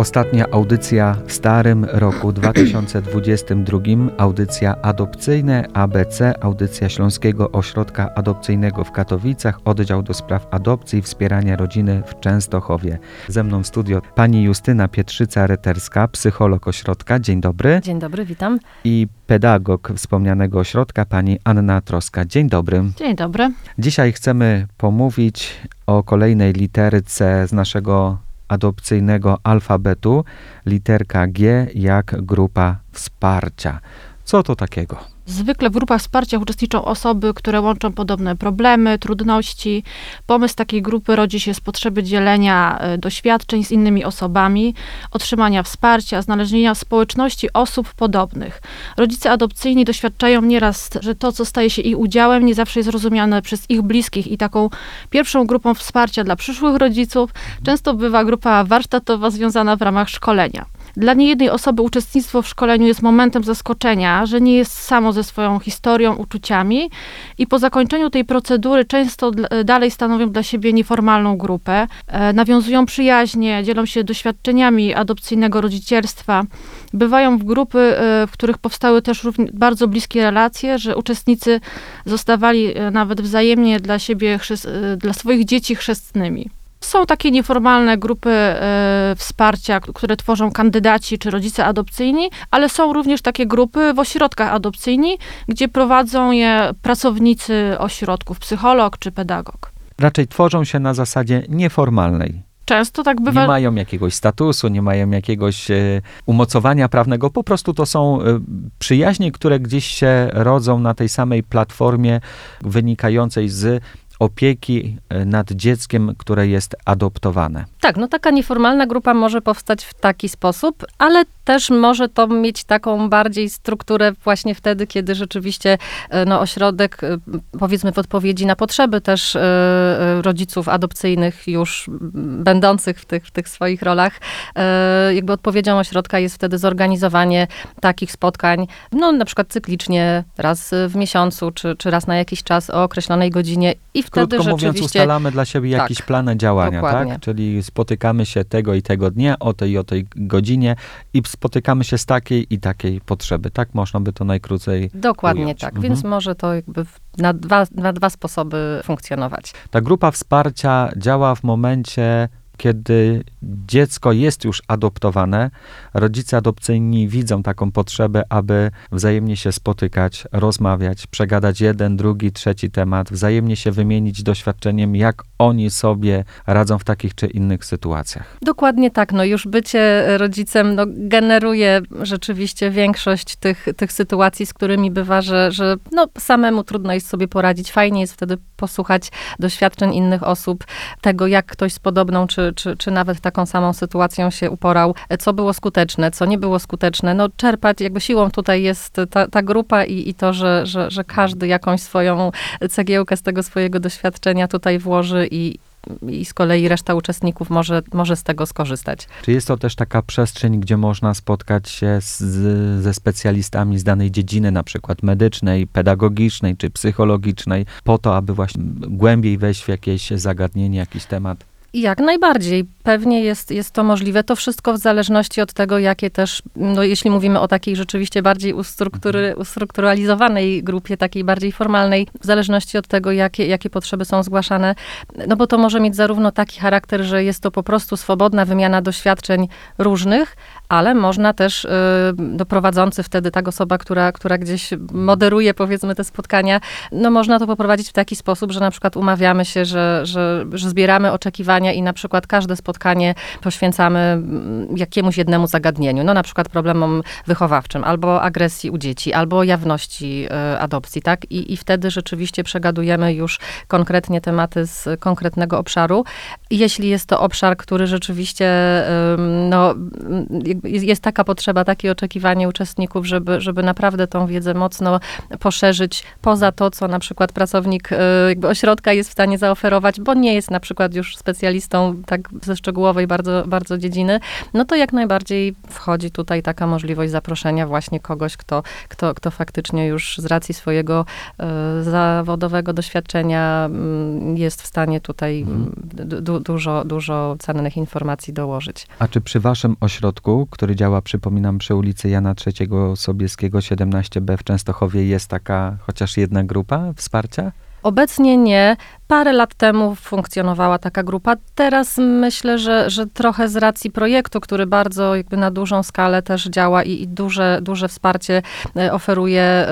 Ostatnia audycja w starym roku 2022, audycja adopcyjne ABC, audycja Śląskiego Ośrodka Adopcyjnego w Katowicach, oddział do spraw adopcji i wspierania rodziny w Częstochowie. Ze mną w studio pani Justyna Pietrzyca-Reterska, psycholog ośrodka. Dzień dobry. Dzień dobry, witam. I pedagog wspomnianego ośrodka, pani Anna Troska. Dzień dobry. Dzień dobry. Dzisiaj chcemy pomówić o kolejnej literce z naszego adopcyjnego alfabetu, literka G jak grupa wsparcia. Co to takiego? Zwykle w grupach wsparcia uczestniczą osoby, które łączą podobne problemy, trudności. Pomysł takiej grupy rodzi się z potrzeby dzielenia e, doświadczeń z innymi osobami, otrzymania wsparcia, znalezienia społeczności osób podobnych. Rodzice adopcyjni doświadczają nieraz, że to, co staje się ich udziałem, nie zawsze jest rozumiane przez ich bliskich i taką pierwszą grupą wsparcia dla przyszłych rodziców często bywa grupa warsztatowa związana w ramach szkolenia. Dla niejednej osoby uczestnictwo w szkoleniu jest momentem zaskoczenia, że nie jest samo ze swoją historią, uczuciami i po zakończeniu tej procedury często dalej stanowią dla siebie nieformalną grupę, e, nawiązują przyjaźnie, dzielą się doświadczeniami adopcyjnego rodzicielstwa. Bywają w grupy, e, w których powstały też bardzo bliskie relacje, że uczestnicy zostawali e, nawet wzajemnie dla siebie, dla swoich dzieci chrzestnymi. Są takie nieformalne grupy e, wsparcia, które tworzą kandydaci czy rodzice adopcyjni, ale są również takie grupy w ośrodkach adopcyjni, gdzie prowadzą je pracownicy ośrodków, psycholog czy pedagog. Raczej tworzą się na zasadzie nieformalnej. Często tak bywa. Nie mają jakiegoś statusu, nie mają jakiegoś e, umocowania prawnego, po prostu to są e, przyjaźnie, które gdzieś się rodzą na tej samej platformie wynikającej z opieki e, nad dzieckiem, które jest adoptowane. Tak, no taka nieformalna grupa może powstać w taki sposób, ale też może to mieć taką bardziej strukturę właśnie wtedy, kiedy rzeczywiście e, no, ośrodek, e, powiedzmy w odpowiedzi na potrzeby też rodziców adopcyjnych już będących w tych, w tych swoich rolach, jakby odpowiedzią ośrodka jest wtedy zorganizowanie takich spotkań, no na przykład cyklicznie, raz w miesiącu, czy, czy raz na jakiś czas o określonej godzinie i wtedy Krótko mówiąc, ustalamy dla siebie tak, jakiś plan działania, tak? dokładnie. tak? Czyli spotykamy się tego i tego dnia, o tej i o tej godzinie i spotykamy się z takiej i takiej potrzeby. Tak można by to najkrócej Dokładnie ująć. tak, Mhm. więc może to jakby na dwa, na dwa sposoby funkcjonować. Ta grupa wsparcia działa w momencie kiedy dziecko jest już adoptowane, rodzice adopcyjni widzą taką potrzebę, aby wzajemnie się spotykać, rozmawiać, przegadać jeden, drugi, trzeci temat, wzajemnie się wymienić doświadczeniem, jak oni sobie radzą w takich czy innych sytuacjach. Dokładnie tak. No już bycie rodzicem no, generuje rzeczywiście większość tych, tych sytuacji, z którymi bywa, że, że no, samemu trudno jest sobie poradzić. Fajnie jest wtedy posłuchać doświadczeń innych osób, tego jak ktoś z podobną czy, czy, czy, nawet taką samą sytuacją się uporał, co było skuteczne, co nie było skuteczne. No czerpać, jakby siłą tutaj jest ta, ta grupa i, i to, że, że, że każdy jakąś swoją cegiełkę z tego swojego doświadczenia tutaj włoży i, i z kolei reszta uczestników może, może z tego skorzystać. Czy jest to też taka przestrzeń, gdzie można spotkać się z, ze specjalistami z danej dziedziny, na przykład medycznej, pedagogicznej czy psychologicznej, po to, aby właśnie głębiej wejść w jakieś zagadnienie, jakiś temat? Jak najbardziej. Pewnie jest, jest to możliwe. To wszystko w zależności od tego, jakie też, no jeśli mówimy o takiej rzeczywiście bardziej ustruktury, mhm. ustrukturalizowanej grupie, takiej bardziej formalnej, w zależności od tego, jakie, jakie potrzeby są zgłaszane, no bo to może mieć zarówno taki charakter, że jest to po prostu swobodna wymiana doświadczeń różnych, ale można też, no prowadzący wtedy, tak osoba, która, która gdzieś moderuje, powiedzmy, te spotkania, no można to poprowadzić w taki sposób, że na przykład umawiamy się, że, że, że zbieramy oczekiwania i na przykład każde spotkanie poświęcamy mm, jakiemuś jednemu zagadnieniu, no na przykład problemom wychowawczym, albo agresji u dzieci, albo jawności y, adopcji, tak? I, I wtedy rzeczywiście przegadujemy już konkretnie tematy z konkretnego obszaru. Jeśli jest to obszar, który rzeczywiście, no, jest taka potrzeba, takie oczekiwanie uczestników, żeby, żeby naprawdę tą wiedzę mocno poszerzyć poza to, co na przykład pracownik y, jakby ośrodka jest w stanie zaoferować, bo nie jest na przykład już specjalistą tak ze szczegółowej bardzo, bardzo dziedziny, no to jak najbardziej wchodzi tutaj taka możliwość zaproszenia właśnie kogoś, kto, kto, kto faktycznie już z racji swojego y, zawodowego doświadczenia y, jest w stanie tutaj mhm. du, dużo, dużo cennych informacji dołożyć. A czy przy waszym ośrodku, który działa, przypominam, przy ulicy Jana III Sobieskiego 17b w Częstochowie, jest taka chociaż jedna grupa wsparcia? Obecnie nie. Parę lat temu funkcjonowała taka grupa. Teraz myślę, że, że trochę z racji projektu, który bardzo jakby na dużą skalę też działa i, i duże, duże wsparcie e, oferuje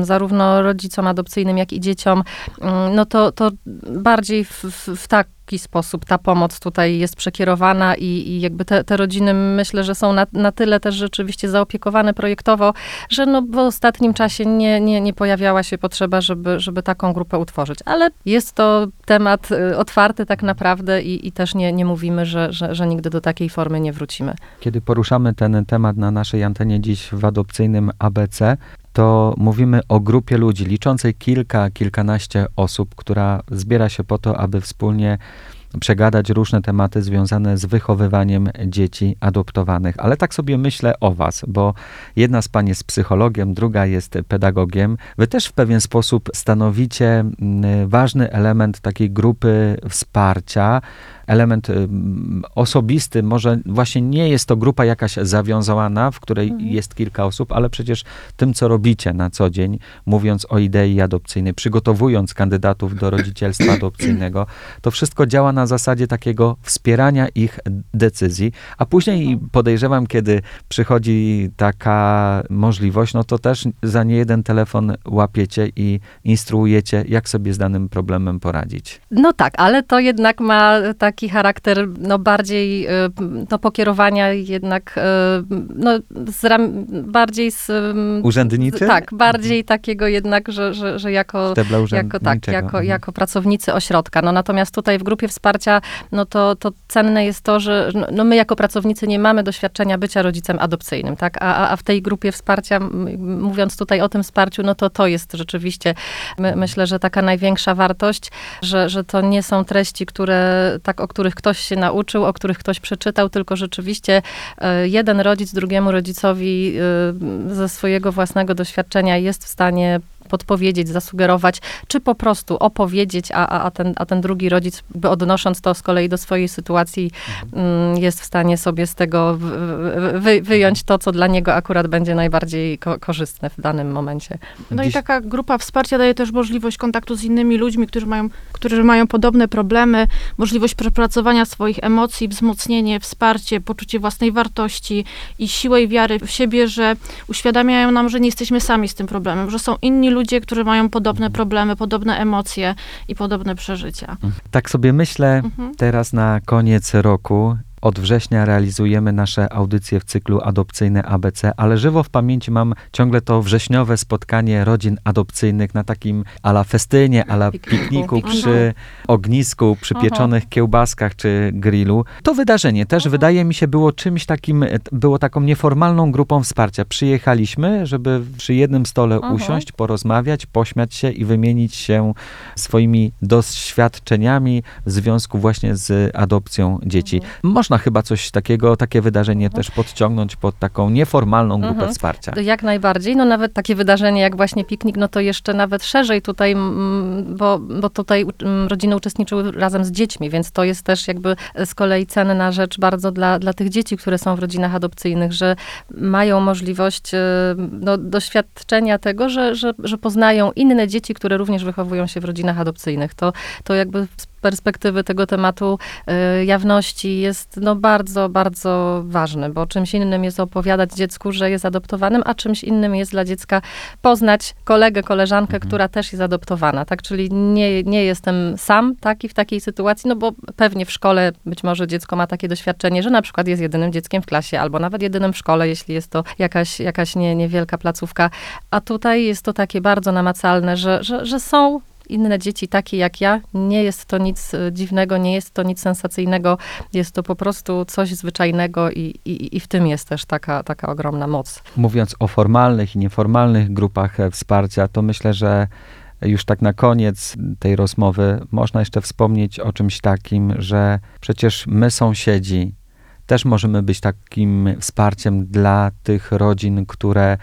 y, zarówno rodzicom adopcyjnym, jak i dzieciom, y, no to, to bardziej w, w, w tak jaki sposób ta pomoc tutaj jest przekierowana i, i jakby te, te, rodziny myślę, że są na, na, tyle też rzeczywiście zaopiekowane projektowo, że no w ostatnim czasie nie, nie, nie pojawiała się potrzeba, żeby, żeby taką grupę utworzyć. Ale jest to temat y, otwarty tak naprawdę i, i też nie, nie mówimy, że, że, że nigdy do takiej formy nie wrócimy. Kiedy poruszamy ten temat na naszej antenie dziś w adopcyjnym ABC, to mówimy o grupie ludzi liczącej kilka, kilkanaście osób, która zbiera się po to, aby wspólnie przegadać różne tematy związane z wychowywaniem dzieci adoptowanych. Ale tak sobie myślę o Was, bo jedna z Pań jest psychologiem, druga jest pedagogiem. Wy też w pewien sposób stanowicie mm, ważny element takiej grupy wsparcia, element osobisty, może właśnie nie jest to grupa jakaś zawiązana, w której mhm. jest kilka osób, ale przecież tym, co robicie na co dzień, mówiąc o idei adopcyjnej, przygotowując kandydatów do rodzicielstwa adopcyjnego, to wszystko działa na zasadzie takiego wspierania ich decyzji, a później mhm. podejrzewam, kiedy przychodzi taka możliwość, no to też za nie jeden telefon łapiecie i instruujecie, jak sobie z danym problemem poradzić. No tak, ale to jednak ma tak taki charakter no, bardziej y, no, pokierowania jednak y, no, z ram, bardziej z... Urzędniczy? Z, tak, bardziej mhm. takiego jednak, że, że, że jako, jako, tak, jako, mhm. jako pracownicy ośrodka. No, natomiast tutaj w grupie wsparcia, no to, to cenne jest to, że no, my jako pracownicy nie mamy doświadczenia bycia rodzicem adopcyjnym, tak? A, a w tej grupie wsparcia, mówiąc tutaj o tym wsparciu, no to to jest rzeczywiście, my, myślę, że taka największa wartość, że, że to nie są treści, które tak o których ktoś się nauczył, o których ktoś przeczytał, tylko rzeczywiście e, jeden rodzic drugiemu rodzicowi e, ze swojego własnego doświadczenia jest w stanie podpowiedzieć, zasugerować, czy po prostu opowiedzieć, a, a, ten, a ten drugi rodzic, odnosząc to z kolei do swojej sytuacji, mm, jest w stanie sobie z tego wy, wyjąć to, co dla niego akurat będzie najbardziej ko korzystne w danym momencie. No i taka grupa wsparcia daje też możliwość kontaktu z innymi ludźmi, którzy mają, którzy mają podobne problemy, możliwość przepracowania swoich emocji, wzmocnienie, wsparcie, poczucie własnej wartości i siłę i wiary w siebie, że uświadamiają nam, że nie jesteśmy sami z tym problemem, że są inni ludzie, którzy mają podobne problemy, podobne emocje i podobne przeżycia. Tak sobie myślę mhm. teraz na koniec roku od września realizujemy nasze audycje w cyklu adopcyjne ABC, ale żywo w pamięci mam ciągle to wrześniowe spotkanie rodzin adopcyjnych na takim ala festynie, ala pikniku przy ognisku, przy pieczonych kiełbaskach czy grillu. To wydarzenie też wydaje mi się było czymś takim, było taką nieformalną grupą wsparcia. Przyjechaliśmy, żeby przy jednym stole usiąść, porozmawiać, pośmiać się i wymienić się swoimi doświadczeniami w związku właśnie z adopcją dzieci. Można można chyba coś takiego, takie wydarzenie mhm. też podciągnąć pod taką nieformalną grupę mhm. wsparcia. Jak najbardziej. No nawet takie wydarzenie jak właśnie piknik, no to jeszcze nawet szerzej tutaj, bo, bo tutaj rodziny uczestniczyły razem z dziećmi, więc to jest też jakby z kolei cenna rzecz bardzo dla, dla tych dzieci, które są w rodzinach adopcyjnych, że mają możliwość e, no, doświadczenia tego, że, że, że poznają inne dzieci, które również wychowują się w rodzinach adopcyjnych. To, to jakby perspektywy tego tematu y, jawności jest no, bardzo, bardzo ważny, bo czymś innym jest opowiadać dziecku, że jest adoptowanym, a czymś innym jest dla dziecka poznać kolegę, koleżankę, mhm. która też jest adoptowana, tak? Czyli nie, nie jestem sam taki w takiej sytuacji, no bo pewnie w szkole być może dziecko ma takie doświadczenie, że na przykład jest jedynym dzieckiem w klasie, albo nawet jedynym w szkole, jeśli jest to jakaś, jakaś nie, niewielka placówka. A tutaj jest to takie bardzo namacalne, że, że, że są inne dzieci takie jak ja. Nie jest to nic e, dziwnego, nie jest to nic sensacyjnego. Jest to po prostu coś zwyczajnego i, i, i w tym jest też taka, taka ogromna moc. Mówiąc o formalnych i nieformalnych grupach e, wsparcia, to myślę, że już tak na koniec tej rozmowy można jeszcze wspomnieć o czymś takim, że przecież my sąsiedzi też możemy być takim wsparciem dla tych rodzin, które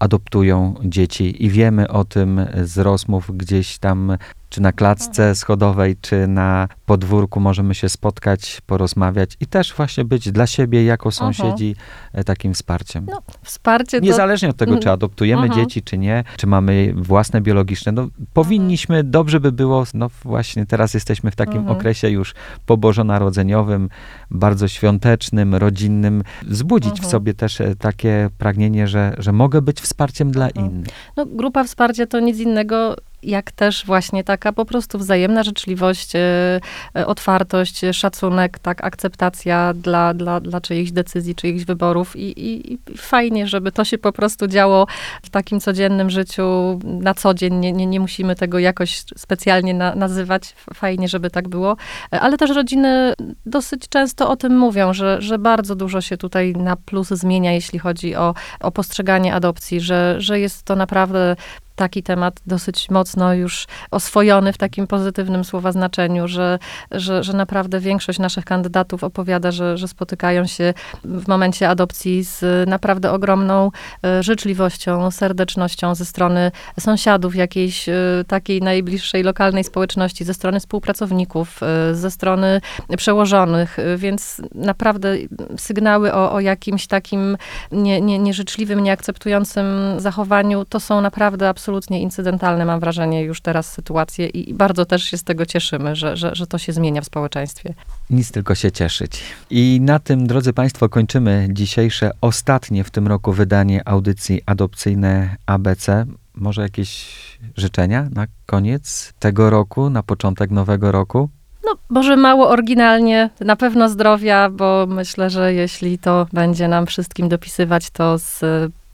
adoptują dzieci i wiemy o tym z rozmów gdzieś tam czy na klatce schodowej, czy na podwórku możemy się spotkać, porozmawiać i też właśnie być dla siebie jako sąsiedzi e, takim wsparciem. No, Wsparcie to... Niezależnie od tego, czy Mhm. adoptujemy Mhm. dzieci, czy nie, czy mamy własne biologiczne, no powinniśmy, dobrze by było, no właśnie teraz jesteśmy w takim Mhm. okresie już pobożonarodzeniowym, bardzo świątecznym, rodzinnym, wzbudzić w Mhm. sobie też e, takie pragnienie, że, że mogę być wsparciem dla Mhm. innych. No, grupa wsparcia to nic innego jak też właśnie taka po prostu wzajemna życzliwość, e, e, otwartość, e, szacunek, tak, akceptacja dla, dla, dla czyichś decyzji, czyichś wyborów I, i, i fajnie, żeby to się po prostu działo w takim codziennym życiu na co dzień. Nie, nie, nie musimy tego jakoś specjalnie na, nazywać. Fajnie, żeby tak było. Ale też rodziny dosyć często o tym mówią, że, że bardzo dużo się tutaj na plus zmienia, jeśli chodzi o, o postrzeganie adopcji, że, że jest to naprawdę taki temat dosyć mocno już oswojony w takim pozytywnym słowa znaczeniu, że, że, że naprawdę większość naszych kandydatów opowiada, że, że spotykają się w momencie adopcji z naprawdę ogromną e, życzliwością, serdecznością ze strony sąsiadów, jakiejś e, takiej najbliższej lokalnej społeczności, ze strony współpracowników, e, ze strony przełożonych, więc naprawdę sygnały o, o jakimś takim nie, nie, nieżyczliwym, nieakceptującym zachowaniu, to są naprawdę absolutnie incydentalne, mam wrażenie, już teraz sytuacje i, i bardzo też się z tego cieszymy, że, że, że to się zmienia w społeczeństwie. Nic tylko się cieszyć. I na tym, drodzy Państwo, kończymy dzisiejsze, ostatnie w tym roku wydanie audycji adopcyjne ABC. Może jakieś życzenia na koniec tego roku, na początek nowego roku? No, może mało oryginalnie, na pewno zdrowia, bo myślę, że jeśli to będzie nam wszystkim dopisywać, to z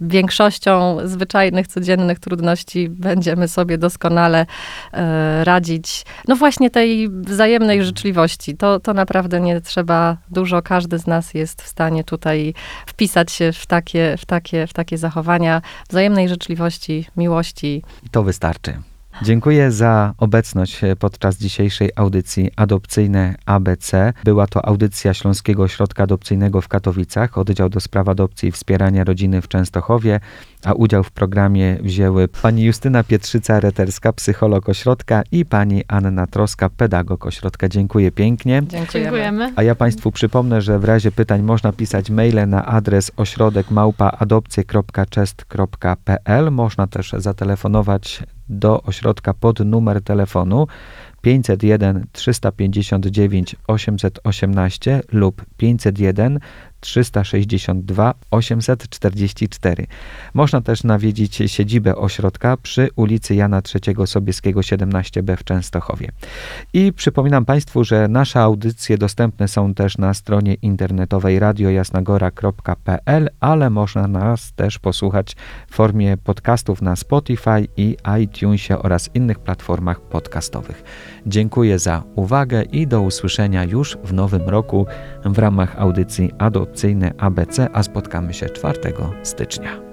większością zwyczajnych, codziennych trudności będziemy sobie doskonale e, radzić. No właśnie tej wzajemnej życzliwości, to, to naprawdę nie trzeba dużo, każdy z nas jest w stanie tutaj wpisać się w takie, w takie, w takie zachowania wzajemnej życzliwości, miłości. I to wystarczy. Dziękuję za obecność podczas dzisiejszej audycji Adopcyjne ABC. Była to audycja Śląskiego Ośrodka Adopcyjnego w Katowicach, oddział do spraw adopcji i wspierania rodziny w Częstochowie, a udział w programie wzięły pani Justyna Pietrzyca-Reterska, psycholog ośrodka i pani Anna Troska, pedagog ośrodka. Dziękuję pięknie. Dziękujemy. A ja Państwu przypomnę, że w razie pytań można pisać maile na adres ośrodek małpaadopcje.chest.pl. Można też zatelefonować do ośrodka pod numer telefonu 501 359 818 lub 501 362 844. Można też nawiedzić siedzibę ośrodka przy ulicy Jana III Sobieskiego 17b w Częstochowie. I przypominam Państwu, że nasze audycje dostępne są też na stronie internetowej radiojasnagora.pl, ale można nas też posłuchać w formie podcastów na Spotify i iTunesie oraz innych platformach podcastowych. Dziękuję za uwagę i do usłyszenia już w nowym roku w ramach audycji ABC, a spotkamy się 4 stycznia.